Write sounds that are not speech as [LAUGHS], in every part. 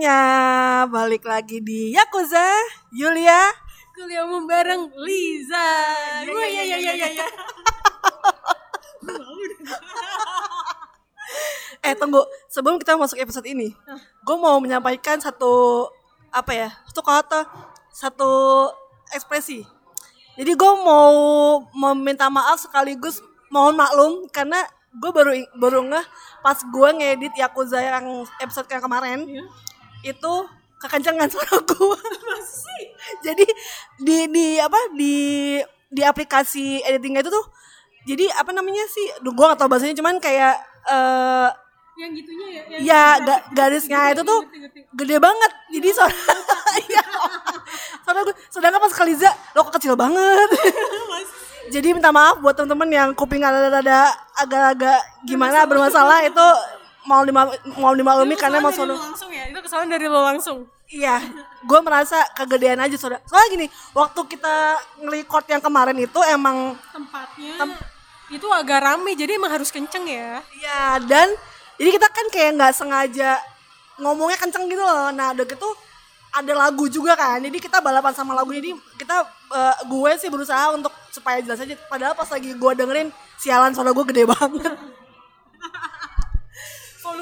semuanya, balik lagi di Yakuza, Yulia. Kuliah bareng Liza. Gue ya ya ya ya ya. [LAUGHS] Eh tunggu, sebelum kita masuk episode ini, gue mau menyampaikan satu apa ya, satu kata, satu ekspresi. Jadi gue mau meminta maaf sekaligus mohon maklum karena gue baru baru ngeh pas gue ngedit Yakuza yang episode yang kemarin itu kekencangan [LAUGHS] suara gue. jadi di di apa di di aplikasi editingnya itu tuh jadi apa namanya sih? Duh, gue gak tau bahasanya cuman kayak eh Yang gitunya ya. yang ya ga- garisnya itu tuh gede banget jadi suara iya. suara [LAUGHS] gue sedangkan pas Kaliza lo kok kecil banget [LAUGHS] jadi minta maaf buat temen-temen yang kuping ada-ada agak-agak gimana bermasalah itu mau dimal mau dimaklumi karena kesalahan emang dari suara lo langsung ya. Itu kesalahan dari lo langsung. iya gue merasa kegedean aja saudara soalnya gini waktu kita nge-record yang kemarin itu emang Tempatnya itu agak rame jadi emang harus kenceng ya. Iya dan jadi kita kan kayak nggak sengaja ngomongnya kenceng gitu loh. Nah udah gitu ada lagu juga kan. Jadi kita balapan sama lagu jadi kita eh, gue sih berusaha untuk supaya jelas aja. Padahal pas lagi gue dengerin sialan suara gue gede banget. [LAUGHS]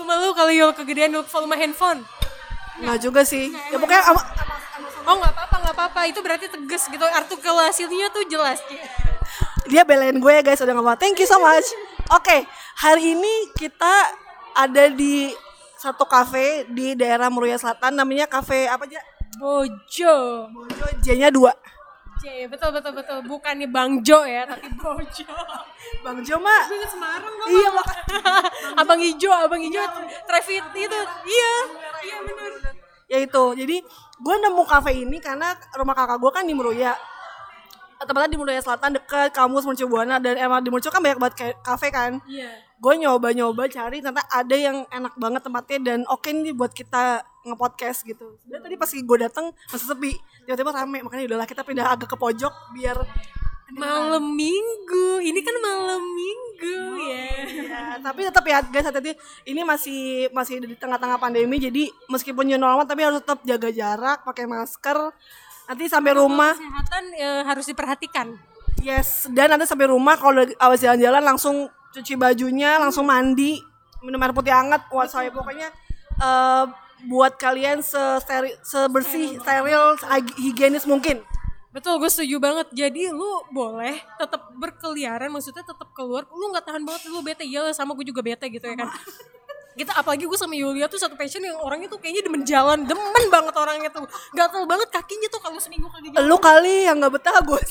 Volume lu kalau yul kegedean lu volume handphone. Nggak juga sih. Ya pokoknya ama- Oh nggak apa-apa nggak apa-apa itu berarti tegas gitu artikulasinya tuh jelas. dia belain gue ya guys udah nggak apa. Thank you so much. Oke hari ini kita ada di satu kafe di daerah Meruya Selatan namanya kafe apa aja? Bojo. Bojo J-nya dua. J, betul betul betul bukannya Bang Jo ya tapi Bojo. Bang Jo mah Gue Semarang dong. Iya mak abang hijau, abang hijau traffic itu. Iya. Iya benar. ya itu jadi gue nemu kafe ini karena rumah kakak gue kan di Meruya tempatnya di Meruya Selatan dekat kampus Mercu Buana dan emang di Mercu kan banyak banget kafe kan Iya. gue nyoba-nyoba cari ternyata ada yang enak banget tempatnya dan oke nih buat kita nge-podcast gitu dan tadi pas gue dateng masih sepi tiba-tiba rame makanya udahlah kita pindah agak ke pojok biar Malam minggu. Ini kan malam minggu ya. ya, tapi tetap ya guys hati-hati ini masih masih di tengah-tengah pandemi jadi meskipun new normal tapi harus tetap jaga jarak pakai masker nanti sampai rumah Kesehatan eh, harus diperhatikan. Yes, dan nanti sampai rumah kalau awas jalan-jalan langsung cuci bajunya, langsung mandi, minum air putih hangat. Wah, saya pokoknya eh, buat kalian se sebersih, steril, higienis mungkin. Betul, gue setuju banget. Jadi lu boleh tetap berkeliaran, maksudnya tetap keluar. Lu nggak tahan banget, lu bete. Ya sama gue juga bete gitu ya kan. Kita apalagi gue sama Yulia tuh satu passion yang orangnya tuh kayaknya demen jalan, demen banget orangnya tuh. Gatel banget kakinya tuh kalau seminggu kaki jalan. Lu kali yang nggak betah gue. [LAUGHS]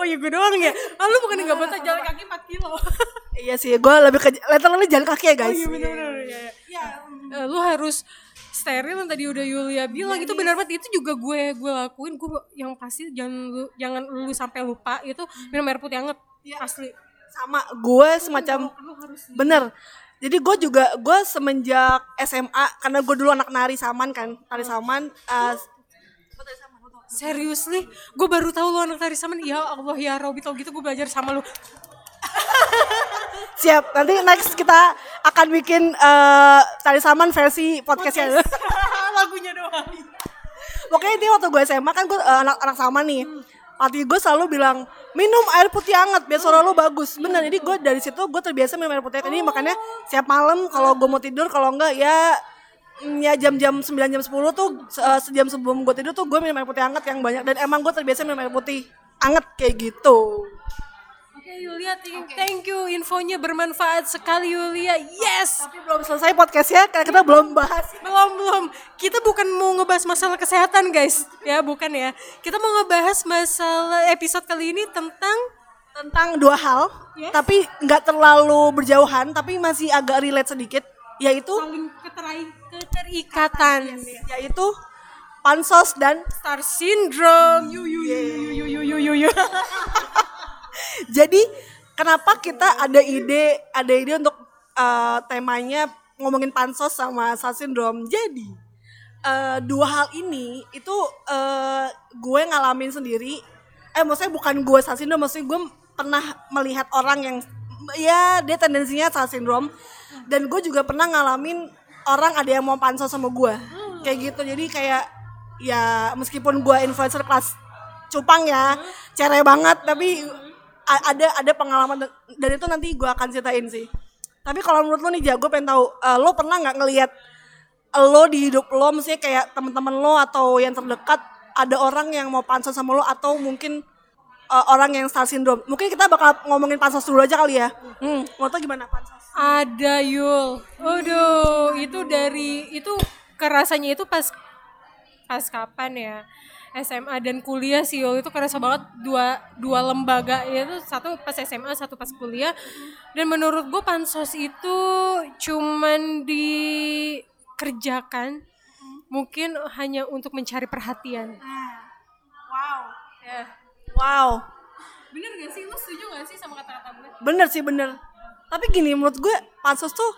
Oh iya gue doang ya. Ah, lu bukan nggak betah jalan kaki 4 kilo. [LAUGHS] iya sih, gue lebih ke literally jalan kaki ya guys. Iya bener-bener. Iya, iya. Eh, lu harus steril yang tadi udah Yulia bilang itu benar banget itu juga gue gue lakuin gue yang pasti jangan lu jangan lu sampai lupa itu minum air putih hangat asli Sama gue semacam lu harus bener. Jadi gue juga gue semenjak SMA karena gue dulu anak nari saman kan, tari saman. eh, Seriously, gue baru tahu lu anak tari saman. Ya Allah ya Robi tau gitu gue belajar sama lu. [LAUGHS] Siap, nanti next kita akan bikin eh, tari saman versi podcastnya. [LAUGHS] Lagunya doang. Pokoknya ini waktu gue SMA kan gue eh, anak anak sama nih. Pelatih gue selalu bilang minum air putih hangat biar suara lo bagus. Bener, jadi gue dari situ gue terbiasa minum air putih. Jadi makanya siap malam kalau gue mau tidur kalau enggak ya mm, ya jam-jam 9 jam 10 tuh eh, sejam sebelum gue tidur tuh gue minum air putih hangat yang banyak dan emang gue terbiasa minum air putih hangat kayak gitu. Oke Yulia, thank, thank you infonya bermanfaat sekali Yulia. Yes. Tapi belum selesai podcastnya karena kita belum bahas Belum belum. Kita bukan mau ngebahas masalah kesehatan guys, ya bukan ya. Kita mau ngebahas masalah episode kali ini tentang tentang dua hal, Yes. tapi nggak terlalu berjauhan, tapi masih agak relate sedikit, yaitu saling keterai keterikatan. yaitu pansos dan Star syndrome. Yu yu yu yu yu yu yu yu. [LAUGHS] jadi kenapa kita ada ide ada ide untuk uh, temanya ngomongin pansos sama star syndrome. Jadi uh, dua hal ini itu uh, gue ngalamin sendiri. Eh maksudnya bukan gue star syndrome, maksudnya gue pernah melihat orang yang ya dia tendensinya star syndrome dan gue juga pernah ngalamin orang ada yang mau pansos sama gue kayak gitu jadi kayak ya meskipun gue influencer kelas cupang ya cerai banget tapi ada ada pengalaman dan itu nanti gue akan ceritain sih tapi kalau menurut lo nih jago pengen tahu eh, lo pernah nggak ngelihat lo di hidup lo misalnya kayak teman-teman lo atau yang terdekat ada orang yang mau pansos sama lo atau mungkin eh, orang yang star syndrome mungkin kita bakal ngomongin pansos dulu aja kali ya hmm, lo tau gimana pansos Ada Yul. Aduh, itu dari itu kerasanya itu pas pas kapan ya? SMA dan kuliah sih Yul itu kerasa banget dua dua lembaga. Itu satu pas SMA satu pas kuliah. Dan menurut gue pansos itu cuman dikerjakan mungkin hanya untuk mencari perhatian. Wow. Ya. Wow. Bener gak sih? Lu setuju gak sih sama kata-kata gue bener sih bener. Tapi gini menurut gue pansos tuh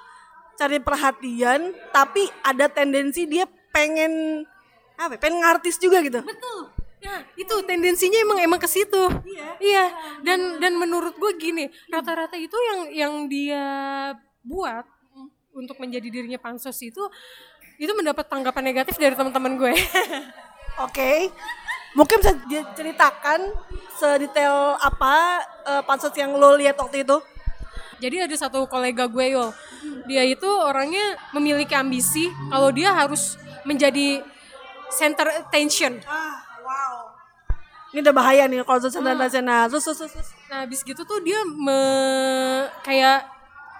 cari perhatian tapi ada tendensi dia pengen apa ya, pengen ngartis juga gitu. Betul. Ya itu tendensinya emang emang ke situ. Iya. Dan dan menurut gue gini rata-rata itu yang yang dia buat untuk menjadi dirinya pansos itu itu mendapat tanggapan negatif dari teman-teman gue. [LAUGHS] Oke. Mungkin bisa diceritakan sedetail apa eh, pansos yang lo lihat waktu itu? jadi ada satu kolega gue yo dia itu orangnya memiliki ambisi kalau dia harus menjadi center attention Ah, wow. Ini udah bahaya nih kalau dosen dan nasional. Terus, terus, terus, terus. Nah, habis gitu tuh dia me, kayak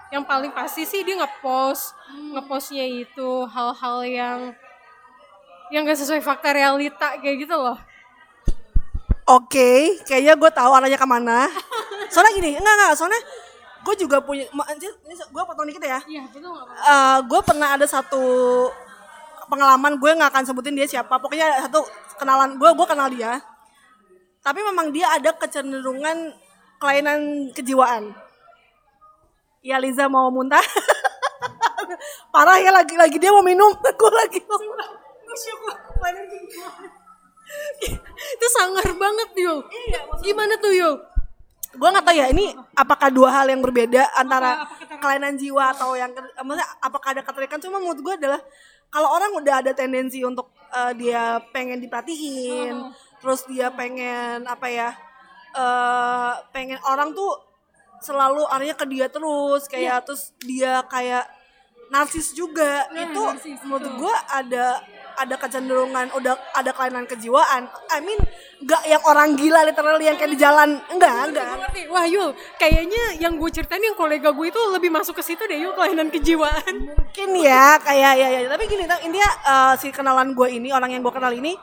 yang paling pasti sih dia ngepost, ngepostnya itu hal-hal yang yang gak sesuai fakta realita kayak gitu loh. Oke, kayaknya gue tahu arahnya ke mana. [LAUGHS] Soalnya gini, enggak enggak, soalnya gue juga punya, ini gue potong dikit ya. Iya, betul gak Eh, gue pernah ada satu pengalaman gue nggak akan sebutin dia siapa. Pokoknya satu kenalan gue gue kenal dia. Tapi memang dia ada kecenderungan kelainan kejiwaan. Ya Liza mau muntah. [LAUGHS] Parah ya lagi lagi dia mau minum. [LAUGHS] Gue lagi mau Itu sangar banget, Yul. Gimana tuh, Yul? gue nggak tahu ya ini apakah dua hal yang berbeda antara kelainan jiwa atau yang maksudnya apakah ada keterikatan cuma menurut gue adalah kalau orang udah ada tendensi untuk eh, dia pengen diperhatiin terus dia pengen apa ya eh pengen orang tuh selalu arahnya ke dia terus kayak terus dia kayak narsis juga. Itu narsis, menurut gue ada ada kecenderungan udah ada kelainan kejiwaan. I mean nggak yang orang gila literally yang kayak di jalan. Enggak enggak ngerti. Wah, Yul, kayaknya yang gue ceritain yang kolega gue itu lebih masuk ke situ deh, Yul, kelainan kejiwaan. mungkin ya kayak ya ya tapi gini intinya eh, si kenalan gue ini orang yang gue kenal ini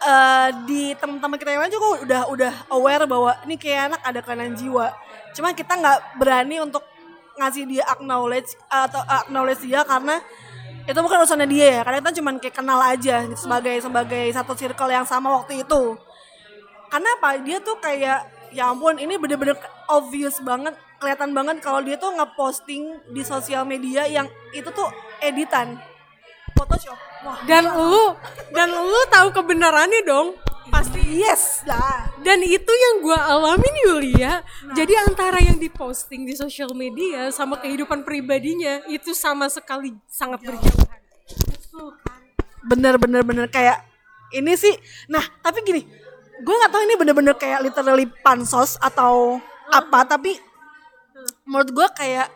eh di teman-teman kita yang lain juga udah udah aware bahwa ini kayak anak ada kelainan jiwa. Cuma kita nggak berani untuk ngasih dia acknowledge atau acknowledge dia karena itu bukan urusannya dia ya karena kita cuma kayak kenal aja gitu, sebagai sebagai satu circle yang sama waktu itu. Karena apa? Dia tuh kayak ya ampun ini bener-bener obvious banget kelihatan banget kalau dia tuh ngeposting di sosial media yang itu tuh editan. Photoshop. Wah Dan lu, dan lu tahu kebenarannya dong. Pasti. Yes lah. Dan itu yang gue alamin Yulia. Jadi antara yang diposting di sosial media sama kehidupan pribadinya itu sama sekali sangat berjauhan. bener bener bener. Kayak ini sih. Nah tapi gini. Gue nggak tahu ini bener-bener kayak literally pansos atau apa tapi menurut gue kayak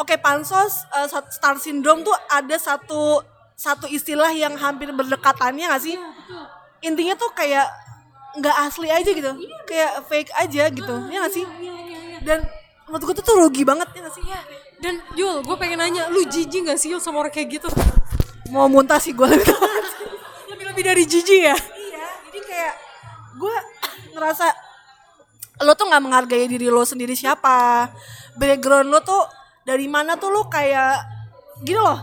oke pansos eh, sat- star syndrome tuh ada satu satu istilah yang hampir berdekatannya gak sih intinya tuh kayak nggak asli aja gitu. Kayak fake aja gitu. Ya gak sih? Dan menurut gue tuh, tuh rugi banget ya gak sih? Dan Yul, gue pengen nanya, lu jijik gak sih Yul sama orang kayak gitu? mau muntah sih gue lebih [LAUGHS] Lebih-lebih dari jijik ya? Iya, jadi kayak gue ngerasa lo tuh nggak menghargai diri lo sendiri siapa, background lo tuh dari mana tuh lo kayak gini loh.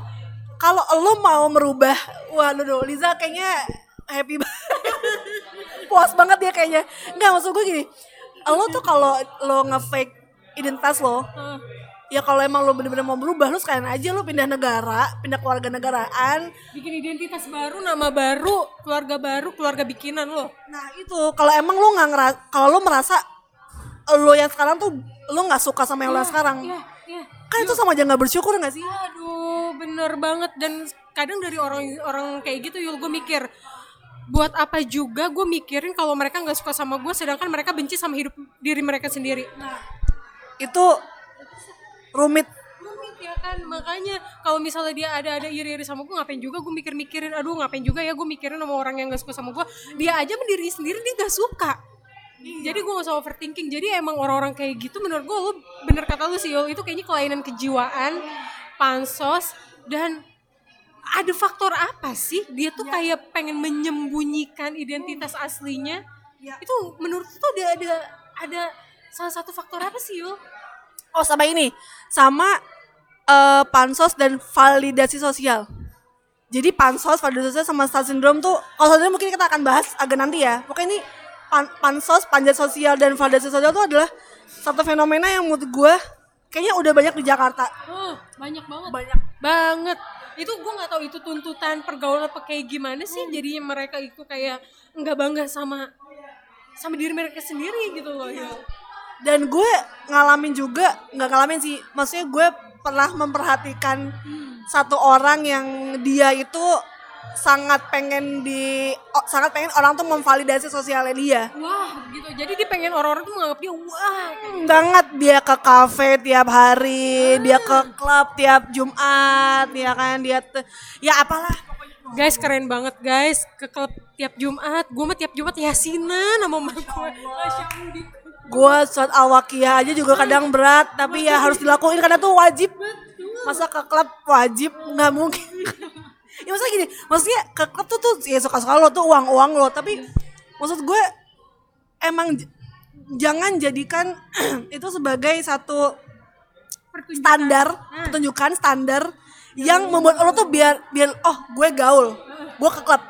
Kalau lo mau merubah, wah lo Liza kayaknya happy [LAUGHS] banget, puas banget dia kayaknya. Nggak maksud gue gini, lo tuh kalau lo nge-fake identitas lo, ya kalau emang lo bener-bener mau berubah, lo sekalian aja lo pindah negara, pindah keluarga negaraan, Bikin identitas baru, nama baru, keluarga baru, keluarga bikinan lo. Nah itu. Kalau emang lo nggak ngeras, kalau lo merasa lo yang sekarang tuh lo nggak suka sama yang lo yang sekarang, Iya, iya. kan itu sama aja nggak bersyukur nggak sih? Aduh, bener banget. Dan kadang dari orang-orang kayak gitu yul gue mikir buat apa juga gue mikirin kalau mereka nggak suka sama gue sedangkan mereka benci sama hidup diri mereka sendiri. Itu rumit. Rumit ya kan? Makanya kalau misalnya dia ada ada iri-iri sama gue ngapain juga gue mikir-mikirin aduh ngapain juga ya gue mikirin sama orang yang gak suka sama gue dia aja mendiri sendiri dia gak suka. Jadi gue gak usah overthinking. Jadi emang orang-orang kayak gitu menurut gue lu bener kata lu sih Yul, itu kayaknya kelainan kejiwaan pansos dan ada faktor apa sih? Dia tuh kayak pengen menyembunyikan identitas aslinya. Ya. itu menurut tuh ada ada ada salah satu faktor apa sih Yul? oh sama ini. Sama eh, pansos dan validasi sosial. Jadi pansos validasi sosial sama star syndrome tuh kalau syndrome mungkin kita akan bahas agak nanti ya. Pokoknya ini pan- pansos panjat sosial dan validasi sosial itu adalah satu fenomena yang menurut gue kayaknya udah banyak di Jakarta. Oh, banyak banget. banyak. Banget itu gue nggak tahu itu tuntutan pergaulan apa kayak gimana sih. Jadinya mereka itu kayak nggak bangga sama sama diri mereka sendiri gitu loh ya. Dan gue ngalamin juga nggak ngalamin sih. Maksudnya gue pernah memperhatikan satu orang yang dia itu sangat pengen di o- sangat pengen orang tuh memvalidasi sosialnya dia. Wah gitu. Jadi dia pengen orang-orang tuh menganggap dia wah banget dia ke kafe tiap hari dia ke klub tiap Jumat ya kan dia te- ya apalah. Guys keren banget guys. Ke klub tiap Jumat. Gue mah tiap Jumat yasinan sama mama gue Masya Allah, di- gue suat al-wakiyah aja juga kadang berat tapi ya harus dilakuin karena tuh wajib. Masa ke klub wajib? Nggak mungkin [LAUGHS] ya maksudnya gini maksudnya ke klub tuh tuh ya suka-suka lo tuh uang-uang lo. Tapi maksud gue emang jangan jadikan [CLEARS THROAT] itu sebagai satu pertunjukan. standar pertunjukan standar yang membuat lo tuh biar biar oh gue gaul gue ke klub.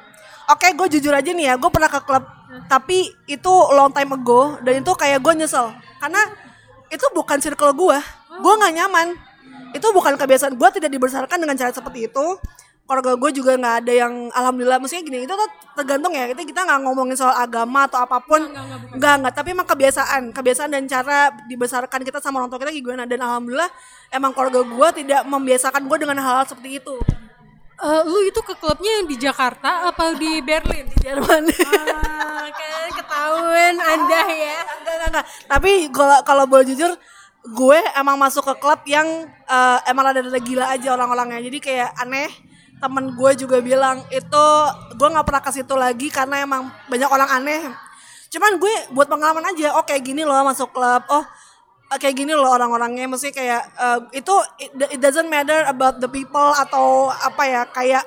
Oke gue jujur aja nih ya gue pernah ke klub tapi itu long time ago dan itu kayak gue nyesel. Karena itu bukan circle gue gue nggak nyaman. Itu bukan kebiasaan gue tidak dibesarkan dengan cara seperti itu keluarga gue juga nggak ada yang alhamdulillah. Maksudnya gini itu tuh tergantung ya. Kita kita nggak ngomongin soal agama atau apa pun. Nggak nggak tapi emang kebiasaan. Kebiasaan dan cara dibesarkan kita sama orang tua kita gimana. Dan alhamdulillah emang keluarga gue tidak membiasakan gue dengan hal-hal seperti itu. Eh, lu itu ke klubnya yang di Jakarta apa di Berlin? Di Jerman. Ah, kan ketahuan anda ya. Enggak, enggak, enggak. tapi kalau kalau boleh jujur gue emang masuk ke klub yang eh, emang ada ada gila aja orang-orangnya. Jadi kayak aneh temen gue juga bilang itu gue nggak pernah ke situ lagi karena emang banyak orang aneh. Cuman gue buat pengalaman aja oh kayak gini loh masuk klub. Oh eh, kayak gini loh orang-orangnya. Mesti kayak eh, itu it, it doesn't matter about the people atau apa ya kayak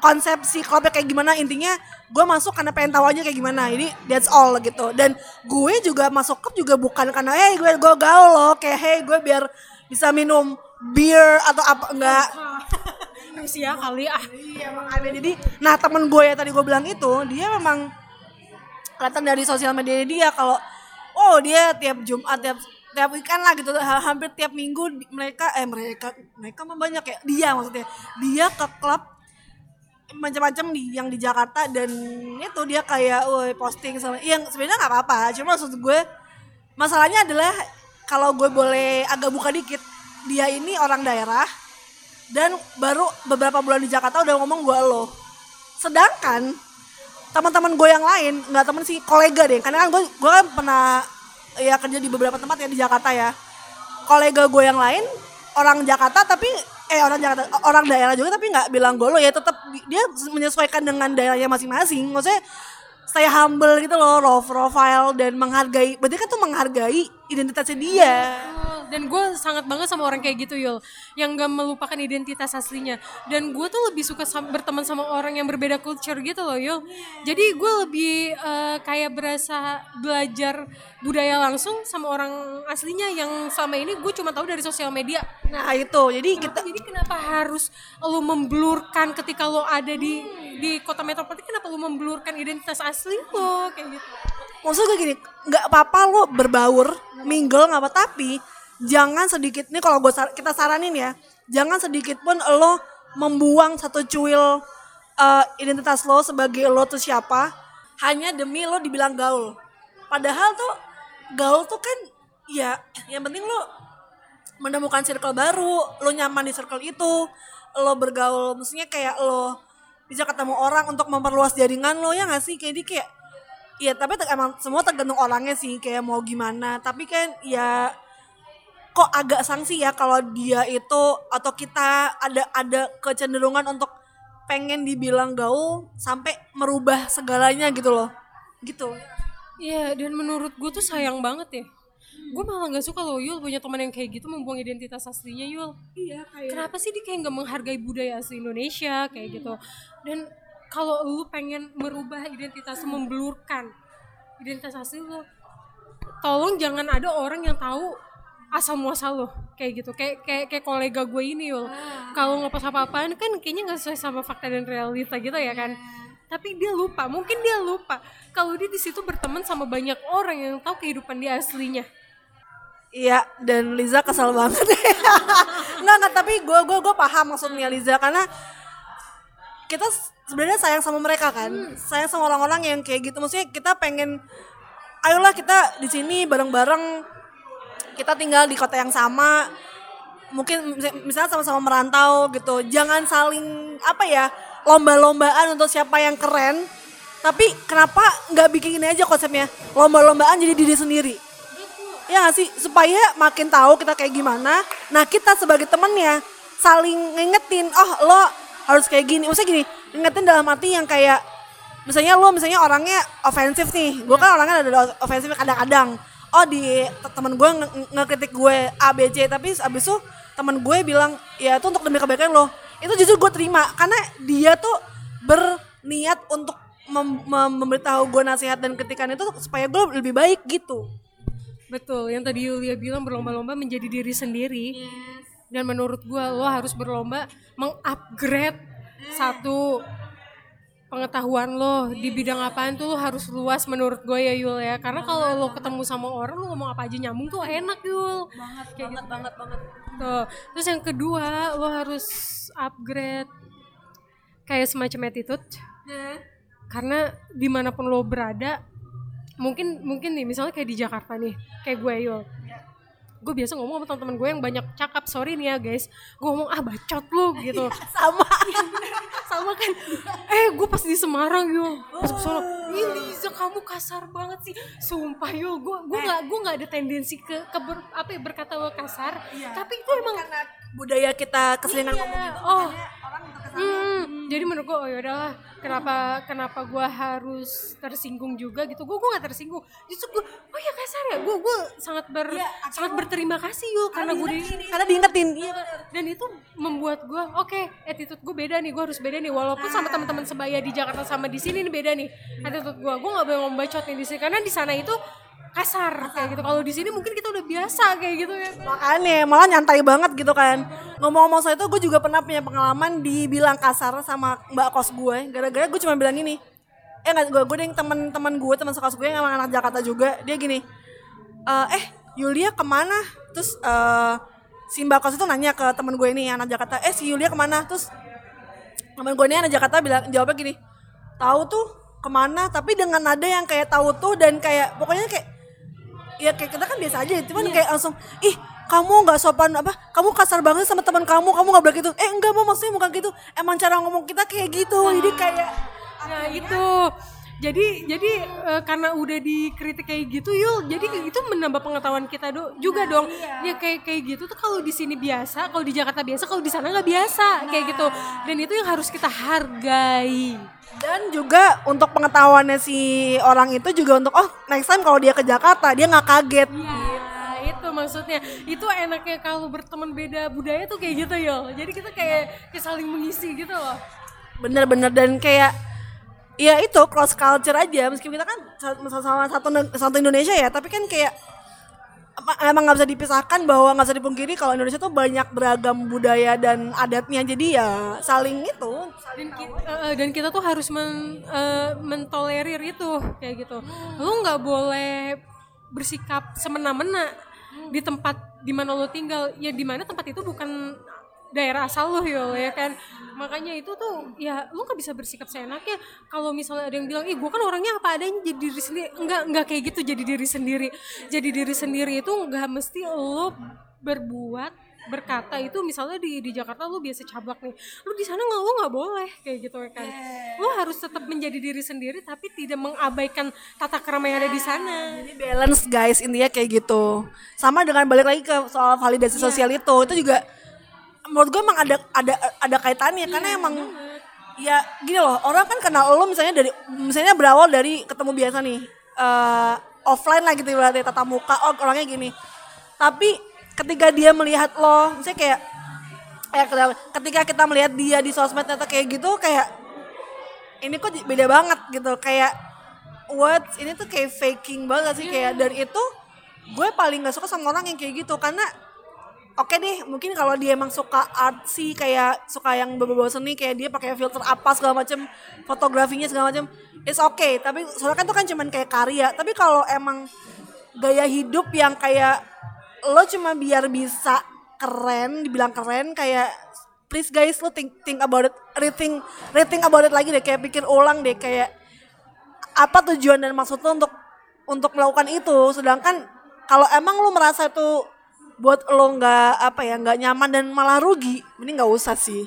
konsepsi klubnya kayak gimana. Intinya gue masuk karena pengen tahu aja kayak gimana. Ini that's all gitu. Dan gue juga masuk klub juga bukan karena hey gue gue gaul loh. Kayak hey gue biar bisa minum beer atau apa. Enggak [LAUGHS] Rusia kali ah. Iya emang aneh jadi nah temen gue ya tadi gue bilang itu dia memang kelihatan dari sosial media dia kalau oh dia tiap Jumat tiap tiap weekend lah gitu ha- hampir tiap minggu mereka eh mereka mereka mah banyak ya dia maksudnya. Dia ke klub macam-macam di yang di Jakarta dan itu dia kayak woi posting sama yang sebenarnya nggak apa-apa cuma maksud gue masalahnya adalah kalau gue boleh agak buka dikit dia ini orang daerah dan baru beberapa bulan di Jakarta udah ngomong gue lo. Sedangkan teman-teman gue yang lain nggak temen sih kolega deh. Karena kan gue gue kan pernah ya kerja di beberapa tempat ya di Jakarta ya. Kolega gue yang lain orang Jakarta tapi eh orang Jakarta orang daerah juga tapi nggak bilang gue lo ya tetap di- dia menyesuaikan dengan daerahnya masing-masing. Maksudnya saya humble gitu loh profile dan menghargai berarti kan tuh menghargai identitasnya dia dan gue sangat banget sama orang kayak gitu Yul. Yang gak melupakan identitas aslinya. Dan gue tuh lebih suka sam- berteman sama orang yang berbeda culture gitu loh Yul. Jadi gue lebih eh, kayak berasa belajar budaya langsung sama orang aslinya yang selama ini gue cuma tahu dari sosial media. Nah itu. Jadi kita jadi kenapa harus lo memblurkan ketika lo ada di di kota metropolitan? Kenapa lo memblurkan identitas asli lo kayak gitu. Maksud gue gini nggak apa-apa lo berbaur mingle nggak apa tapi jangan sedikit nih kalau gue kita saranin ya. Jangan sedikit pun lo membuang satu cuil eh, identitas lo sebagai lo tuh siapa hanya demi lo dibilang gaul. Padahal tuh gaul tuh kan ya yang penting lo menemukan circle baru lo nyaman di circle itu lo bergaul maksudnya kayak lo bisa ketemu orang untuk memperluas jaringan lo ya nggak sih? Kayak di kayak Iya tapi emang semua tergantung orangnya sih kayak mau gimana. Tapi kan ya kok agak sanksi ya kalau dia itu atau kita ada ada kecenderungan untuk pengen dibilang gaul sampai merubah segalanya gitu loh gitu Iya, dan menurut gue tuh sayang banget ya. Gue malah gak suka loh Yul punya teman yang kayak gitu membuang identitas aslinya Yul. iya kayak Kenapa sih dia kayak gak menghargai budaya asli Indonesia kayak gitu. Dan kalau lu pengen merubah identitas membelurkan identitas asli lu, tolong jangan ada orang yang tahu asal muasal lo kayak gitu. Kayak kayak kayak kolega gue ini Yul. Kalau ngepost apa-apaan kan kayaknya nggak sesuai sama fakta dan realita gitu ya kan. Tapi dia lupa mungkin dia lupa kalau dia di situ berteman sama banyak orang yang tahu kehidupan dia aslinya. Iya, dan Liza kesel banget. [LAUGHS] nggak nggak, tapi gue gue gue paham maksudnya Liza karena kita sebenarnya sayang sama mereka kan, sayang sama orang-orang yang kayak gitu. Maksudnya kita pengen, ayolah kita di sini bareng-bareng, kita tinggal di kota yang sama, mungkin mis- misalnya sama-sama merantau gitu. Jangan saling apa ya lomba-lombaan untuk siapa yang keren. Tapi kenapa nggak bikin ini aja konsepnya lomba-lombaan jadi diri sendiri? Ya gak sih? Supaya makin tahu kita kayak gimana. Nah kita sebagai temennya saling ngingetin, oh lo harus kayak gini. Maksudnya gini, ngingetin dalam arti yang kayak, misalnya lo misalnya orangnya ofensif nih. Gue kan orangnya ada ofensif kadang-kadang. Oh di te- temen gue nge- nge- ngekritik gue A, B, C. Tapi abis itu temen gue bilang, ya itu untuk demi kebaikan lo. Itu justru gue terima. Karena dia tuh berniat untuk mem- mem- memberitahu gue nasihat dan kritikan itu supaya gue lebih baik gitu. betul yang tadi Yulia bilang berlomba-lomba menjadi diri sendiri dan menurut gua lo harus berlomba mengupgrade satu pengetahuan lo di bidang apaan tuh lo harus luas menurut gue ya Yul ya. Karena kalau lo ketemu sama orang lo ngomong apa aja nyambung tuh enak Yul. Banget Kayak banget gitu. banget banget. Tuh. Terus yang kedua lo harus upgrade kayak semacam attitude. Karena di mana pun lo berada mungkin mungkin nih misalnya kayak di Jakarta nih kayak gue Yul gue biasa ngomong sama teman-teman gue yang banyak cakap sorry nih ya guys. Gue ngomong ah bacot lu [LAUGHS] gitu. Sama. [LAUGHS] Sama kan? Eh gue pas di Semarang Yul pas ke Solo ih Liza kamu kasar banget sih. Sumpah Yul gue gue nggak gue nggak ada tendensi ke, ke ber- apa ya, berkata kasar. Tapi itu emang karena budaya kita keseringan Iya, ngomong gitu oh. orang Hmm, jadi menurut gue oh yaudahlah kenapa kenapa gue harus tersinggung juga gitu? Gue gue gak tersinggung. Justru gue oh ya kasar ya? Gue gue sangat ber Iya, sangat berterima kasih yuk karena gue di karena diingetin. Iya dan itu membuat gue oke attitude gue beda nih gue harus beda nih. Walaupun sama teman-teman sebaya di Jakarta sama di sini nih beda nih attitude gue gue nggak boleh ngomong bacot nih di sini karena di sana itu kasar kayak gitu. Kalau di sini mungkin kita udah biasa kayak gitu ya. Makanya malah nyantai banget gitu kan. Ngomong-ngomong soal itu gue juga pernah punya pengalaman dibilang kasar sama mbak kos gue gara-gara gue cuma bilang gini eh nggak gue gue yang teman-teman gue teman sekelas gue yang emang anak Jakarta juga. Dia gini "Eh, eh Yulia ke mana? Terus eh si mbak kos itu nanya ke temen gue ini anak Jakarta eh si Yulia ke mana? Terus temen gue ini anak Jakarta bilang jawabnya gini tahu tuh ke mana tapi dengan nada yang kayak tahu tuh dan kayak pokoknya kayak ya kayak kita kan biasa aja cuman kayak langsung ih kamu nggak sopan apa kamu kasar banget sama teman kamu kamu nggak boleh gitu. Eh enggak mau maksudnya bukan gitu. Emang cara ngomong kita kayak gitu. Jadi kayak Nah itu jadi jadi eh, karena udah dikritik kayak gitu yul jadi itu menambah pengetahuan kita do, juga dong. ya kayak kayak gitu tuh kalau di sini biasa kalau di Jakarta biasa kalau di sana nggak biasa kayak gitu. Dan itu yang harus kita hargai. Dan juga untuk pengetahuannya si orang itu juga untuk oh next time kalau dia ke Jakarta dia nggak kaget. Nah, itu maksudnya. Itu enaknya kalau berteman beda budaya tuh kayak gitu yul. Jadi kita kayak, kayak saling mengisi gitu loh. Bener-bener dan kayak ya itu cross culture aja. Meskipun kita kan sa- sama satu satu Indonesia ya tapi kan kayak emang nggak bisa dipisahkan bahwa nggak bisa dipungkiri kalau Indonesia tuh banyak beragam budaya dan adatnya. Jadi ya saling itu dan kita, dan kita tuh harus men, eh, mentolerir itu kayak gitu. Lu nggak boleh bersikap semena-mena di tempat di mana lo tinggal. Ya di mana tempat itu bukan daerah asal lo yo ya kan? Makanya itu tuh ya lu nggak bisa bersikap seenaknya. Kalau misalnya ada yang bilang ih gue kan orangnya apa adanya jadi diri sendiri. Enggak enggak kayak gitu jadi diri sendiri. Jadi diri sendiri itu nggak mesti lo berbuat berkata itu misalnya di di Jakarta lu biasa cablak nih lu di sana nggak lu nggak boleh kayak gitu ya kan? Lu harus tetap menjadi diri sendiri tapi tidak mengabaikan tata krama yang ada di sana. Jadi balance guys intinya kayak gitu. Sama dengan balik lagi ke soal validasi sosial itu, itu juga menurut gue emang ada ada ada kaitannya. Karena emang ya gini loh orang kan kenal lo misalnya dari misalnya berawal dari ketemu biasa nih eh, offline lah gitu berarti tatap muka oh orangnya gini. Tapi ketika dia melihat lo misalnya kayak eh, ketika kita melihat dia di sosmed ternyata kayak gitu kayak ini kok beda banget gitu. Kayak what ini tuh kayak faking banget sih. Kayak dan itu gue paling gak suka sama orang yang kayak gitu. Karena oke deh mungkin kalau dia emang suka artsy kayak suka yang berbau seni kayak dia pakai filter apa segala macem fotografinya segala macem it's okay. Tapi soalnya kan itu kan cuman kayak karya. Tapi kalau emang gaya hidup yang kayak lo cuma biar bisa keren dibilang keren kayak please guys lo think think about it rethink rethink about it lagi deh kayak pikir ulang deh kayak apa tujuan dan maksud lo untuk untuk melakukan itu. Sedangkan kalau emang lo merasa itu buat lo nggak apa ya nggak nyaman dan malah rugi. Mending nggak usah sih.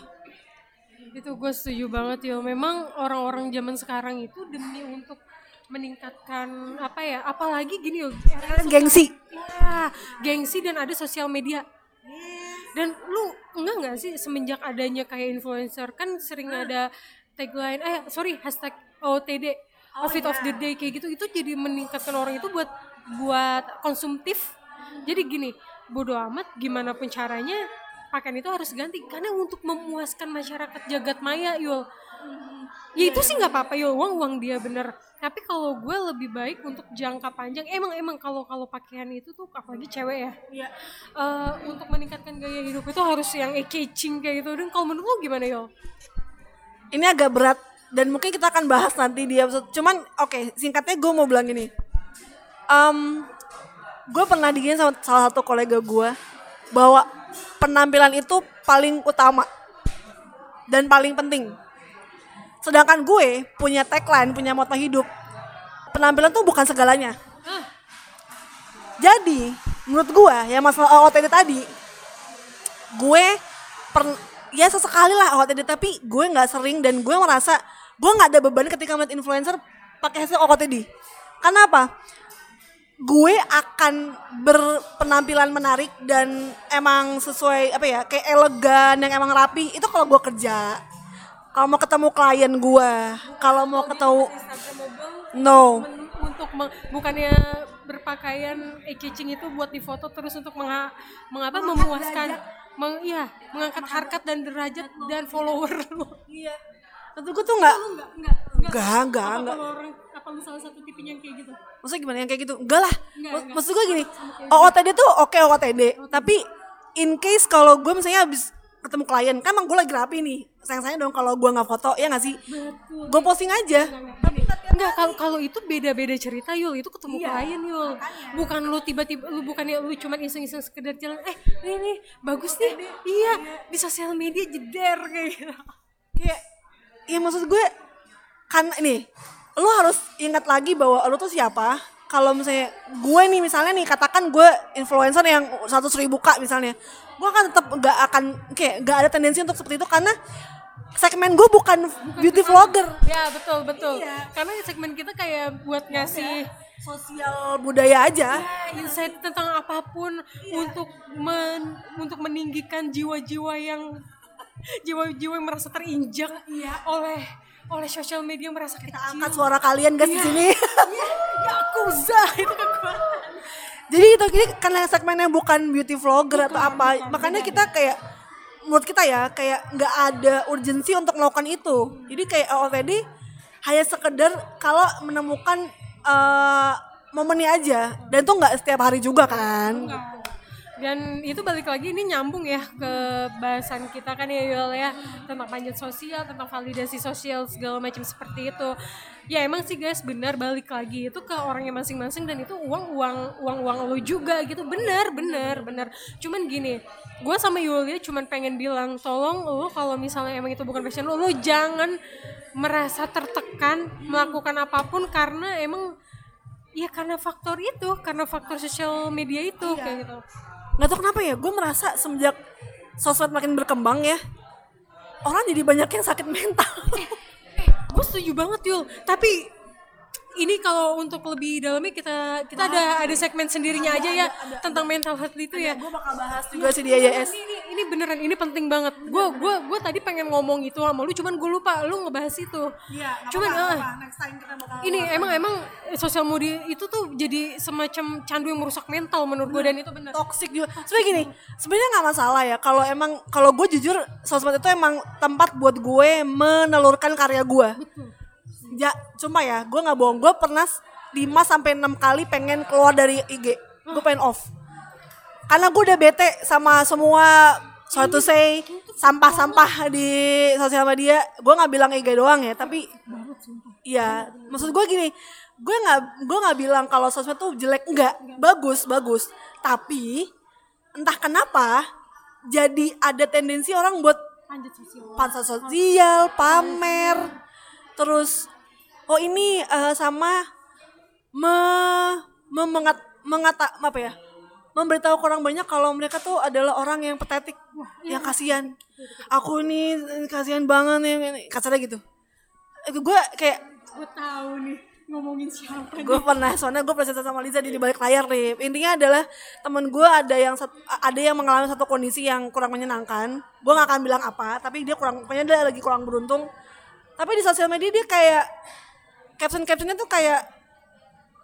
Itu gue setuju banget yo. Memang orang-orang zaman sekarang itu demi untuk meningkatkan apa ya apalagi gini yo. Gengsi. ya, gengsi dan ada sosial media. Dan lu enggak nggak sih semenjak adanya kayak influencer kan sering ada tagline eh sorry hashtag OTD outfit of the day kayak gitu. Itu jadi meningkatkan orang itu buat buat konsumtif. Jadi gini bodoh amat gimana pun caranya pakaian itu harus ganti. Karena untuk memuaskan masyarakat jagat maya yul. Ya itu sih nggak apa-apa yul. Uang uang dia bener. Tapi kalau gue lebih baik untuk jangka panjang emang emang kalau kalau pakaian itu tuh apalagi cewek ya Eh, untuk meningkatkan gaya hidup itu harus yang catching kayak gitu. Dan kalau menurut lu gimana yul? Ini agak berat dan mungkin kita akan bahas nanti di episode. Cuman oke singkatnya gue mau bilang gini. Em, gue pernah digini sama salah satu kolega gue bahwa penampilan itu paling utama dan paling penting sedangkan gue punya tagline punya moto hidup penampilan tuh bukan segalanya jadi menurut gue ya masalah OOTD tadi gue per ya sesekali lah OOTD tapi gue nggak sering dan gue merasa gue nggak ada beban ketika melihat influencer pakai hasil OOTD. Kenapa? Gue akan berpenampilan menarik dan emang sesuai apa ya kayak elegan yang emang rapi itu kalau gue kerja. Kalau mau ketemu klien gue, kalau mau ketemu no. untuk meng- bukannya berpakaian eye-catching itu buat difoto terus untuk mengha- mengapa memuaskan meng, iya, mengangkat harkat dan derajat dan follower lu. Iya. Tentu gue tuh nggak enggak Enggak, enggak, apa lu salah satu tipenya yang kayak gitu? Maksudnya gimana yang kayak gitu? Enggak lah. Enggak, Mak- enggak. Maksud gue gini, OOTD tuh oke OOTD, tapi in case kalau gue misalnya habis ketemu klien, kan emang gue lagi rapi nih. Sayang-sayang dong kalau gue nggak foto, ya nggak sih? betul. Gue posting aja. enggak kalau kalau itu beda-beda cerita yul. Itu ketemu klien yul. bukan lu tiba-tiba lu bukannya lu cuman iseng-iseng sekedar jalan eh ini nih bagus nih. Iya. Di sosial media jeder kayak gitu. Kayak, ya maksud gue, kan nih, lo harus ingat lagi bahwa lo tuh siapa. Kalau misalnya gue nih misalnya nih katakan gue influencer yang 100 ribu kak misalnya, gue akan tetap nggak akan kayak nggak ada tendensi untuk seperti itu karena segmen gue bukan beauty vlogger. ya betul betul karena segmen kita kayak buat ngasih sosial budaya aja. ya, insight tentang apa pun untuk men, untuk meninggikan jiwa-jiwa yang jiwa-jiwa yang merasa terinjak oleh oleh sosial media merasa kecil Angkat suara kalian guys di sini. ya aku itu kekuatan Jadi itu ini karena segmennya bukan beauty vlogger atau apa, makanya kita kayak menurut kita ya kayak nggak ada urgensi untuk melakukan itu. Jadi kayak OOTD hanya sekedar kalau menemukan eh, momennya aja dan itu nggak setiap hari juga kan. Dan itu balik lagi ini nyambung ya ke bahasan kita kan ya Yul ya. Tentang panjat sosial tentang validasi sosial segala macam seperti itu. Ya emang sih guys benar balik lagi itu ke orangnya masing-masing dan itu uang uang uang uang lo juga gitu. Benar benar benar. Cuman gini gue sama Yulia cuman pengen bilang tolong lo kalau misalnya emang itu bukan passion lo lo jangan merasa tertekan melakukan apa pun karena emang ya karena faktor itu karena faktor sosial media itu kayak gitu nggak tahu kenapa ya gue merasa semenjak sosmed makin berkembang ya orang jadi banyak yang sakit mental. [LAUGHS] Gue setuju banget Yul. Tapi ini kalau untuk lebih dalamnya kita kita ada ada segmen sendirinya aja ya tentang mental health itu ya. gue bakal bahas juga sih di IAS ini, ini ini beneran ini penting banget gue gue gue tadi pengen ngomong itu sama lu cuman gue lupa lu ngebahas itu Iya, cuman ah, ini emang emang sosial media itu tuh jadi semacam candu yang merusak mental menurut gue dan itu benar toxic juga. Sebenarnya gini, sebenarnya nggak masalah ya kalau emang kalau gue jujur sosmed itu emang tempat buat gue menelurkan karya gue. Ya, cuma ya, gue nggak bohong. Gue pernah 5 sampai 6 kali pengen keluar dari IG. Gue pengen off. Karena gue udah bete sama semua sorry to say sampah-sampah di sosial media. Gue nggak bilang IG doang ya, tapi Iya, maksud gue gini, gue nggak gue nggak bilang kalau sosmed tuh jelek enggak, bagus bagus. Tapi entah kenapa jadi ada tendensi orang buat lanjut sosial pamer, terus oh ini eh, sama me, me mengat, mengata apa ya? memberitahu orang banyak kalau mereka tuh adalah orang yang patetik, yang kasihan. Aku nih kasihan banget nih, kasarnya gitu. Itu gue kayak gue tahu nih ngomongin siapa gue pernah soalnya gue pernah cerita sama Liza di balik layar nih. Intinya adalah temen gue ada yang sat- ada yang mengalami satu kondisi yang kurang menyenangkan. Gue gak akan bilang apa tapi dia kurang pokoknya dia lagi kurang beruntung. Tapi di sosial media dia kayak caption captionnya tuh kayak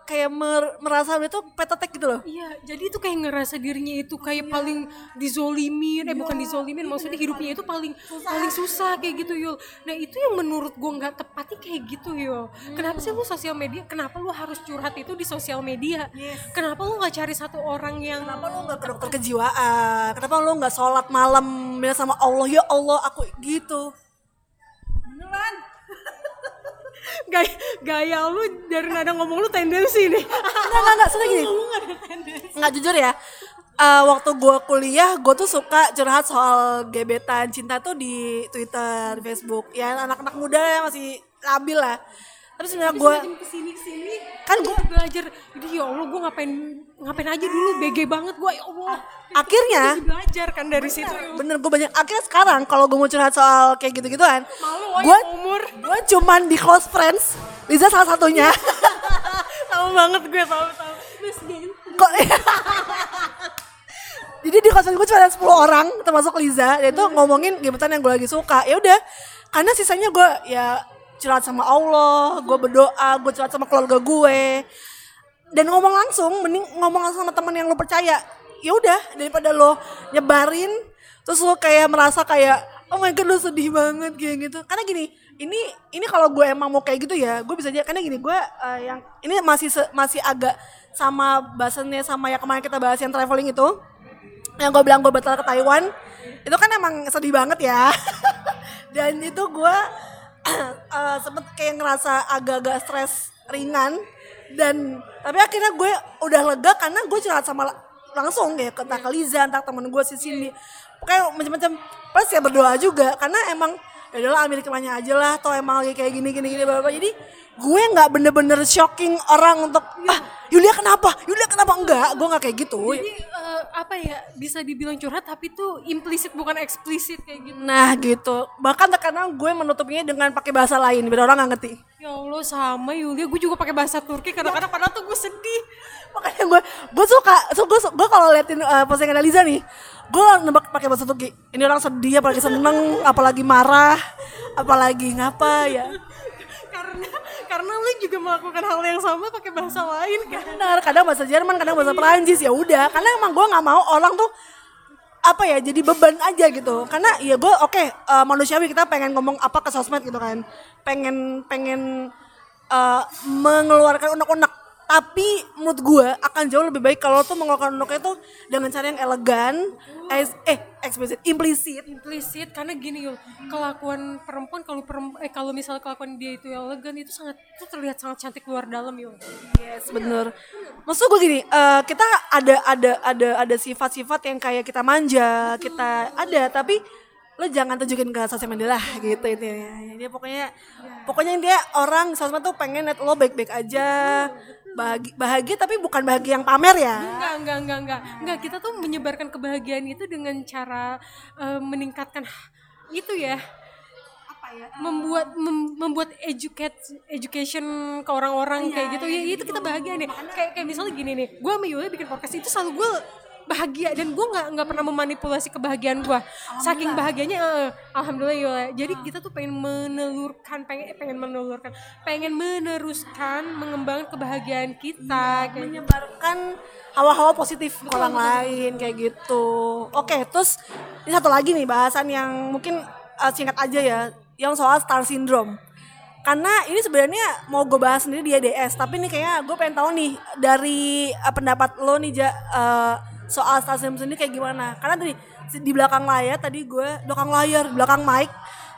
kayak mer- merasa dia tuh petetek gitu loh Iya, jadi itu kayak ngerasa dirinya itu kayak paling dizolimin, eh bukan dizolimin, maksudnya hidupnya itu paling paling susah kayak gitu Yul. Nah itu yang menurut gue nggak tepatnya kayak gitu Yul. Kenapa sih lu sosial media? Kenapa lu harus curhat itu di sosial media? Kenapa lu nggak cari satu orang yang kenapa lu nggak ke dokter kejiwaan kenapa lu nggak sholat malam bilang sama Allah ya Allah aku gitu beneran gaya, gaya lu dari nada ngomong lu tendensi nih. Enggak, enggak, enggak, soalnya gini Enggak jujur ya. Eh, Waktu gue kuliah, gue tuh suka curhat soal gebetan cinta tuh di Twitter, Facebook. Ya anak-anak muda yang masih labil lah Tapi sebenarnya gue ke sini ke sini Kan gue belajar. Jadi ya Allah gue ngapain ngapain aja dulu BG banget gue ya Allah. akhirnya belajar kan dari situ. Yul. Bener gue banyak Akhirnya sekarang kalau gue mau curhat soal kayak gitu-gituan Malu woy, Gue umur. gue cuman di close friends Liza salah satunya [LAUGHS] tahu banget gue tahu tahu. Terus kok [LAUGHS] jadi di kosan gue cuma ada 10 orang termasuk Liza dia tuh ngomongin gebetan yang gue lagi suka ya udah karena sisanya gue ya curhat sama Allah gue berdoa gue curhat sama keluarga gue dan ngomong langsung mending ngomong langsung sama temen yang lo percaya. Ya udah daripada lo nyebarin terus lo kayak merasa kayak oh my god lo sedih banget kayak gitu. Karena gini ini ini kalau gue emang mau kayak gitu ya gue bisa aja. Karena gini gue eh, yang ini masih masih agak sama bahasannya sama ya kemarin kita bahas yang traveling itu. Yang gue bilang gue batal ke Taiwan itu kan emang sedih banget ya. [LAUGHS] Dan itu gue [CLEARS THROAT] eh, sempet kayak ngerasa agak-agak stres ringan. Dan tapi akhirnya gue udah lega karena gue curhat sama la- langsung ya ke ke Liza entah temen gue si Cindy. Pokoknya macam-macam plus ya berdoa juga. Karena emang ya udahlah ambil hikmahnya aja lah atau emang lagi kayak gini gini gini bla. Jadi gue nggak bener-bener shocking orang untuk ah Yulia kenapa Yulia kenapa enggak gue nggak kayak gitu jadi eh, apa ya bisa dibilang curhat tapi tuh implisit bukan eksplisit kayak gitu. Nah gitu. Bahkan terkadang gue menutupnya dengan pakai bahasa lain biar orang nggak ngerti. Ya Allah sama Yulia gue juga pakai bahasa Turki kadang-kadang padahal tuh gue sedih. Makanya gue gue suka, so, gue, gue kalau liatin uh, postingan Liza nih, gue nebak pakai bahasa Turki. Ini orang sedih, apalagi seneng, apalagi marah, apalagi ngapa ya. Karena lu juga melakukan hal yang sama pakai bahasa lain kan. Benar, kadang bahasa Jerman, kadang bahasa Perancis ya udah. Karena emang gue nggak mau orang tuh apa ya jadi beban aja gitu karena ya gue oke eh, manusiawi kita pengen ngomong apa ke sosmed gitu kan pengen pengen eh, mengeluarkan unek-unek tapi menurut gue akan jauh lebih baik kalau tuh mengeluarkan uneknya tuh dengan cara yang elegan eh, eh eksplisit implisit implisit karena gini yul kelakuan perempuan kalau perempuan eh kalau misal kelakuan dia itu elegan itu sangat itu terlihat sangat cantik luar dalam yul Yes, bener. Maksud gue gini, eh, kita ada ada ada ada sifat-sifat yang kayak kita manja, kita ada, tapi lo jangan tunjukin ke sosial media lah gitu intinya. Jadi pokoknya pokoknya dia orang sosmed tuh pengen liat lo baik-baik aja bahagia, bahagia tapi bukan bahagia yang pamer ya? Enggak, enggak, enggak, enggak. Enggak, kita tuh menyebarkan kebahagiaan itu dengan cara eh, meningkatkan itu ya. apa ya? Membuat mem- membuat educate education ke orang-orang kayak gitu. ya itu kita bahagia nih. Kayak kayak misalnya gini nih gue sama Yulia bikin podcast itu selalu gue bahagia dan gue nggak nggak pernah memanipulasi kebahagiaan gue saking bahagianya eh, alhamdulillah Yulia jadi kita tuh pengen menelurkan pengen pengen menelurkan pengen meneruskan mengembangkan kebahagiaan kita kayak gitu. menyebarkan hawa-hawa positif ke orang lain kayak gitu. Oke, terus ini satu lagi nih bahasan yang mungkin uh, singkat aja ya, yang soal star syndrome. Karena ini sebenarnya mau gue bahas sendiri di EDS, tapi nih kayaknya gue pengen tahu nih dari uh, pendapat lo nih ja, uh, soal syndrome sendiri kayak gimana. Karena tadi di belakang layar tadi gue belakang layar, belakang mic,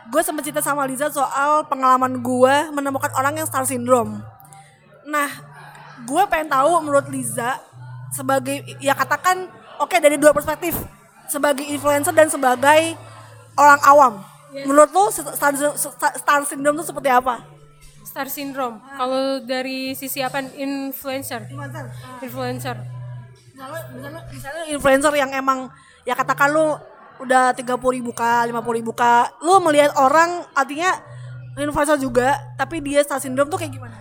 gue sempat cerita sama Liza soal pengalaman gue menemukan orang yang star syndrome. Nah, gue pengen tahu menurut Liza sebagai ya katakan oke dari dua perspektif sebagai influencer dan sebagai orang awam. Menurut lo star, star, star syndrome itu seperti apa? star syndrome kalau dari sisi apa influencer influencer Misalnya, misalnya, misalnya influencer yang emang ya katakan lu udah 30 ribu k, 50 ribu k, lu melihat orang artinya influencer juga, tapi dia star syndrome tuh kayak gimana?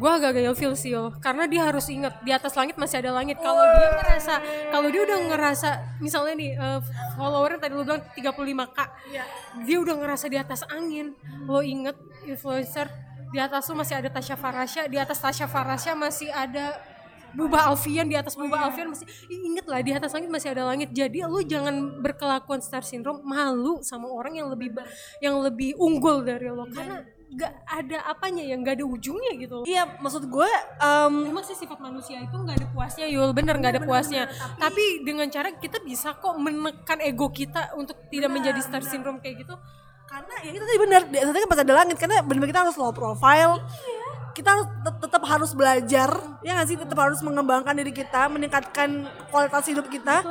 gue agak gak feel sih Yul. karena dia harus ingat di atas langit masih ada langit kalau dia ngerasa kalau dia udah ngerasa misalnya nih eh, followernya tadi lu bilang 35k dia udah ngerasa di atas angin lo inget influencer di atas lu masih ada Tasya Farasya di atas Tasya Farasya masih ada Buba Alfian di atas Buba Alfian masih Ih, inget lah di atas langit masih ada langit. Jadi lu jangan berkelakuan star syndrome malu sama orang yang lebih yang lebih unggul dari lo. Karena gak ada apanya yang gak ada ujungnya gitu Iya, maksud gue em, Emang sih sifat manusia itu nggak ada puasnya Yul, bener nggak ada puasnya. Tapi dengan cara kita bisa kok menekan ego kita untuk tidak menjadi star syndrome kayak gitu. karena ya itu tadi benar, di atasnya kan pas ada langit karena benar kita harus low profile. Kita tetap harus belajar, ya nggak sih? Tetap harus mengembangkan diri kita, meningkatkan kualitas hidup kita.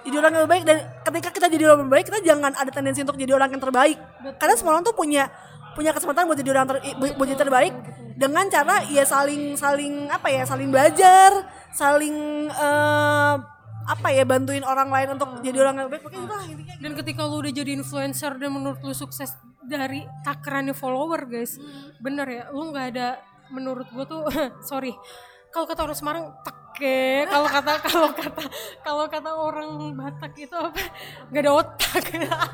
jadi orang yang lebih baik dan ketika kita jadi orang yang lebih baik kita jangan ada tendensi untuk jadi orang yang terbaik. Karena semua orang tuh punya punya kesempatan buat jadi orang ter, buat jadi terbaik. Dengan cara ya saling saling apa ya saling belajar saling eh, apa ya bantuin orang lain untuk jadi orang yang lebih baik intinya. Dan ketika lu udah jadi influencer dan menurut lu sukses dari takarannya follower guys, bener ya, lu nggak ada menurut gua tuh [LAUGHS] sorry. Kalau kata orang Semarang teke. Kalau kata [LAUGHS] kalau kata kalau kata orang Batak itu apa? Nggak ada otak.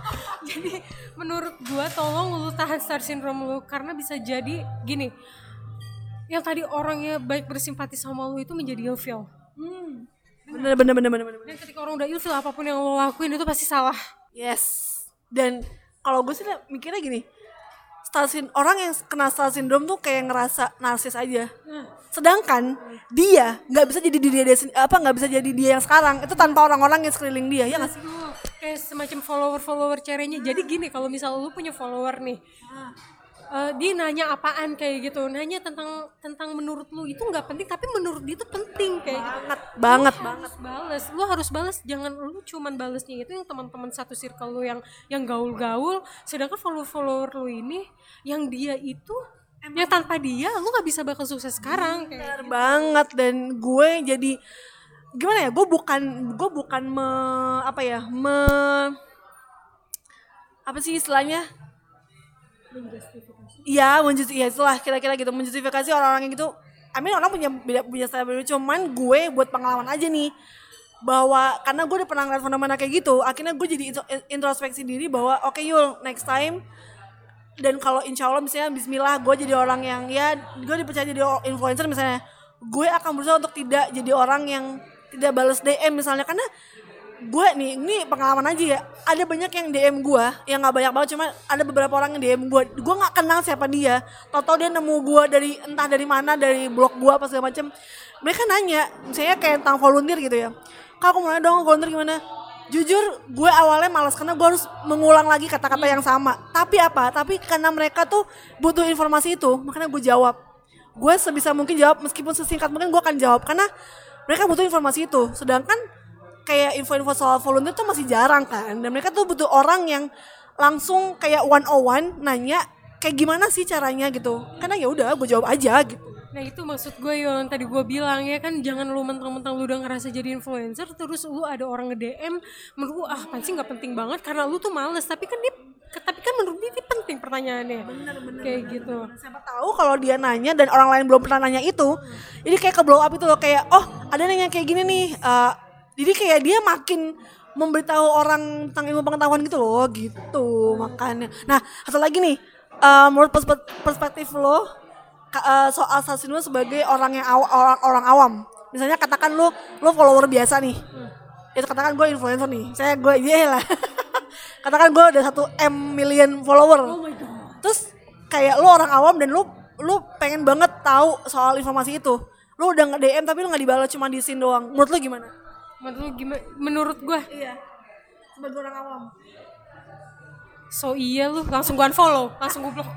[LAUGHS] Jadi menurut gua tolong lu tahan star syndrome lu. Karena bisa jadi gini yang tadi orangnya baik bersimpati sama lu itu menjadi ilfil. Bener bener bener bener bener dan ketika orang udah ilfil apa pun yang lo lakuin itu pasti salah. Yes. Dan kalau gue sih mikirnya gini star syn- orang yang kena star syndrome tuh kayak ngerasa narsis aja. Sedangkan dia nggak bisa jadi diri dia apa nggak bisa jadi dia yang sekarang. Itu tanpa orang-orang yang sekeliling dia ya nggak sih? Kayak semacam follower-follower cerenya. Jadi gini, kalau misal lu punya follower nih, eh, dia nanya apaan kayak gitu, nanya tentang tentang menurut lu. Itu nggak penting, tapi menurut dia itu penting kayak gitu. banget banget Lu banget harus bales, lu harus bales. Jangan lu cuman balesnya itu yang teman-teman satu circle lu yang yang gaul-gaul, sedangkan follower-follower lu ini yang dia itu yang tanpa dia lu nggak bisa bakal sukses sekarang kayak Bener banget. Dan gue jadi gimana ya gue bukan gue bukan me apa ya me apa sih istilahnya Iya, menjustifikasi ya itulah kira-kira gitu. Menjustifikasi orang-orang yang gitu. I mean orang punya beda punya style berbeda, cuman gue buat pengalaman aja nih bahwa karena gue udah pernah ngeliat fenomena kayak gitu, akhirnya gue jadi intro- introspeksi diri bahwa oke Yul, next time. Dan kalau insya Allah misalnya Bismillah gue jadi orang yang ya gue dipercaya jadi influencer misalnya gue akan berusaha untuk tidak jadi orang yang tidak balas DM misalnya. Karena gue nih ini pengalaman aja ya. Ada banyak yang DM gue yang nggak banyak banget cuma ada beberapa orang yang DM gue gue nggak kenal siapa dia. Tau dia nemu gue dari entah dari mana dari blog gue apa segala macem. Mereka nanya misalnya kayak tentang volunteer gitu ya. Kak aku mau nanya dong volunteer gimana? Jujur gue awalnya malas karena gue harus mengulang lagi kata-kata yang sama. Tapi apa? Tapi karena mereka tuh butuh informasi itu makanya gue jawab. Gue sebisa mungkin jawab meskipun sesingkat mungkin gue akan jawab. Karena mereka butuh informasi itu. Sedangkan kayak info-info soal volunteer tuh masih jarang kan? Dan mereka tuh butuh orang yang langsung kayak one on one nanya kayak gimana sih caranya? gitu. Karena ya udah gue jawab aja gitu. Nah itu maksud gue yang tadi gue bilang ya kan? Jangan lu mentang-mentang lu udah ngerasa jadi influencer terus lu ada orang nge-DM menurut gue ah pasti nggak penting banget. Karena lu tuh males. Tapi kan dia tapi kan menurut dia, dia penting pertanyaannya. Kayak gitu. siapa tahu kalau dia nanya dan orang lain belum pernah nanya itu jadi kayak ke blow up itu loh. Kayak oh ada nanya kayak gini nih Eh, jadi kayak dia makin memberitahu orang tentang ilmu pengetahuan gitu loh gitu makanya. Nah satu lagi nih eh, menurut perspe- perspektif lo eh, soal Sasino sebagai orang yang aw- orang orang awam. Misalnya katakan lo lo follower biasa nih. Itu katakan gue influencer nih. Saya gue iya [LAUGHS] lah. Katakan gue udah satu m million follower. Oh my god. Terus kayak lu orang awam dan lu lu pengen banget tahu soal informasi itu. Lu udah nge DM tapi lu nggak dibalas cuma di scene doang. Menurut lu gimana menurut lu gimana? Menurut gue iya. Sebagai orang awam. So iya lu. Langsung gue unfollow. Langsung gue blok.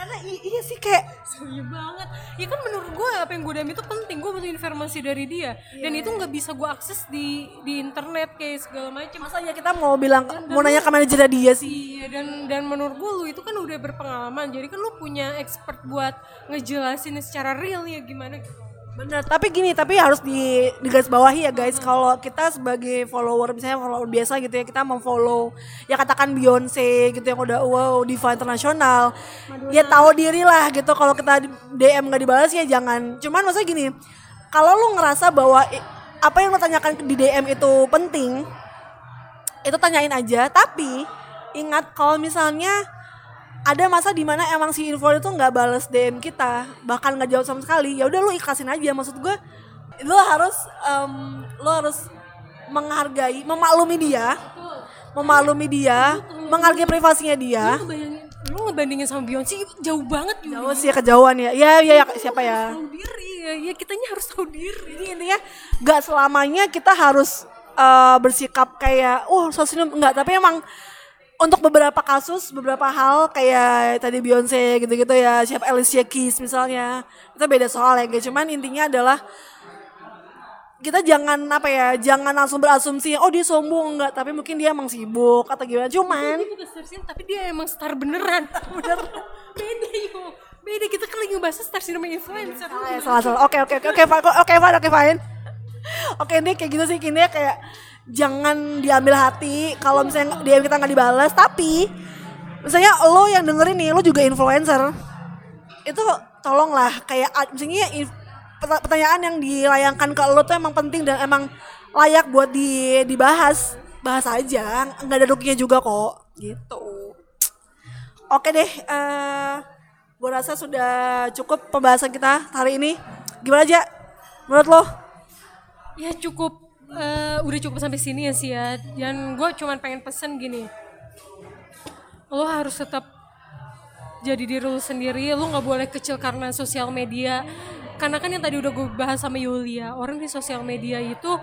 Karena iya sih kayak so iya banget. Ya kan menurut gue apa yang gue DM itu penting. Gue butuh informasi dari dia. Dan itu nggak bisa gue akses di di internet kayak segala macam masa ya kita mau bilang mau nanya ke manajer dia sih. Iya dan dan menurut gue lu itu kan udah berpengalaman. Jadi kan lu punya expert buat ngejelasin secara real ya gimana gitu. Bener. Tapi gini tapi harus di di garis bawahi ya guys. Kalau kita sebagai follower misalnya follower biasa gitu ya kita memfollow ya katakan Beyonce gitu yang udah wow diva internasional ya tahu diri lah gitu. Kalau kita DM nggak dibalas ya jangan. Cuman maksudnya gini kalau lu ngerasa bahwa apa yang lo tanyakan di DM itu penting itu tanyain aja. Tapi ingat kalau misalnya ada masa di mana emang si info itu nggak bales DM kita bahkan nggak jawab sama sekali. Ya udah lu ikhlasin aja. Maksud gue lu harus em, lu harus menghargai memaklumi dia memaklumi dia menghargai privasinya dia. Lu ngebandingin sama Beyonce jauh banget juga. jauh sih kejauhan ya. Ya ya, ya siapa ya? Tahu diri ya, ya kitanya harus tahu diri. jadi intinya nggak selamanya kita harus eh, bersikap kayak oh sosial enggak tapi emang untuk beberapa kasus beberapa hal kayak tadi Beyonce gitu-gitu ya siapa Alicia Keys misalnya itu beda soal ya cuman intinya adalah kita jangan apa ya jangan langsung berasumsi oh dia sombong enggak tapi mungkin dia emang sibuk atau gimana cuman Dia star tapi dia emang star beneran. [LAUGHS] Bener. Beda yo. Beda kita kan lagi ngebahas star cinema influencer. Eh, salah salah oke oke oke oke fine oke fine oke fine oke ini kayak gitu sih ini kayak jangan diambil hati kalau misalnya DM kita nggak dibalas tapi misalnya lo yang dengerin nih lo juga influencer. Itu tolonglah kayak misalnya pertanyaan yang dilayangkan ke lo tuh emang penting dan emang layak buat di dibahas. Bahas aja nggak ada ruginya juga kok gitu. Oke deh eh gue rasa sudah cukup pembahasan kita hari ini. Gimana aja menurut lo? Ya cukup eh, udah cukup sampai sini ya sih ya. Dan gue cuman pengen pesen gini. Lo harus tetap jadi diri lo sendiri. Lo nggak boleh kecil karena sosial media. Karena kan yang tadi udah gue bahas sama Yulia, orang di sosial media itu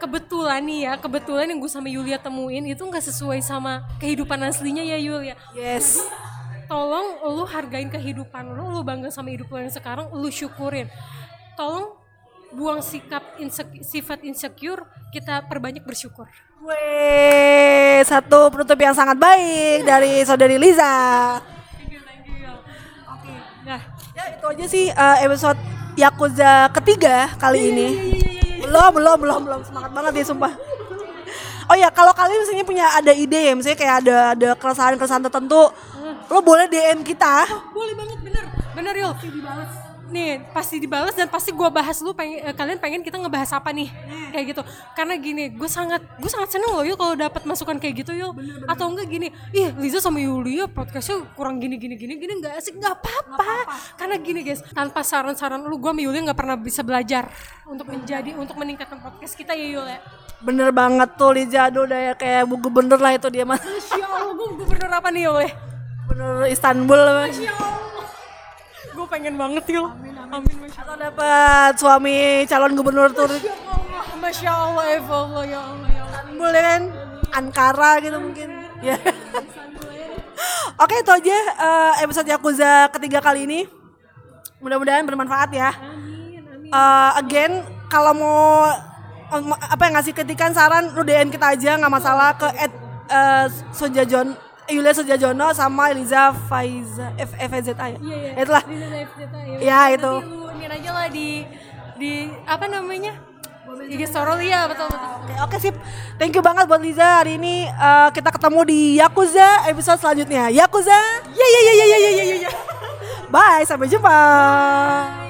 kebetulan nih ya, kebetulan yang gue sama Yulia temuin itu nggak sesuai sama kehidupan aslinya ya Yulia. yes tolong lu hargain kehidupan lu, lu bangga sama hidup lu yang sekarang, lu syukurin. Tolong buang sikap insek- sifat insecure, kita perbanyak bersyukur. Weh, satu penutup yang sangat baik dari saudari Liza. Thank you, thank you. Oke, nah. Ya itu aja sih eh, episode Yakuza ketiga kali ini. Belum, belum, belum, belum. Semangat banget ya sumpah. Oh ya, kalau kalian misalnya punya ada ide ya, misalnya kayak ada ada keresahan-keresahan tertentu, lo boleh DM kita. Boleh banget, bener. Bener, Yul. Nih, pasti dibalas dan pasti gua bahas lu pengen, eh, kalian pengen kita ngebahas apa nih? Kayak gitu. Karena gini gue sangat gue sangat seneng loh yuk kalau dapat masukan kayak gitu yuk. Atau enggak gini ih Liza sama Yulia podcastnya kurang gini gini gini gini nggak asik nggak apa-apa. Karena gini guys tanpa saran-saran lu gue sama Yulia nggak pernah bisa belajar untuk menjadi untuk meningkatkan podcast kita ya Yul ya Bener banget tuh Liza, aduh udah ya kayak bu gubernur lah itu dia mah. Masya Allah gue gubernur apa nih Yul ya Gubernur Istanbul. Masya Allah gue pengen banget Yul. Amin amin. Masya Atau dapat suami calon gubernur tuh. Masya Allah ya Allah ya Allah ya Allah. Istanbul ya kan? Ankara gitu mungkin. Ya. [LAUGHS] Oke itu aja eh, episode Yakuza ketiga kali ini. Mudah-mudahan bermanfaat ya. Amin amin. Eh, again kalau mau apa yang ngasih kritikan saran lu DM kita aja nggak masalah ke at, eh, sojajon Yulia Sujajono sama Eliza Faiza F FZA ya. Iya, iya. Ya itulah. Liza Zeta, ya. Ya, Nanti itu. lu aja lah di di apa namanya? IG story ya betul betul. Oke, oke sip. Thank you banget buat Liza hari ini eh, kita ketemu di Yakuza episode selanjutnya. Yakuza. Ya ya ya ya ya ya ya ya. Bye, sampai jumpa. Bye.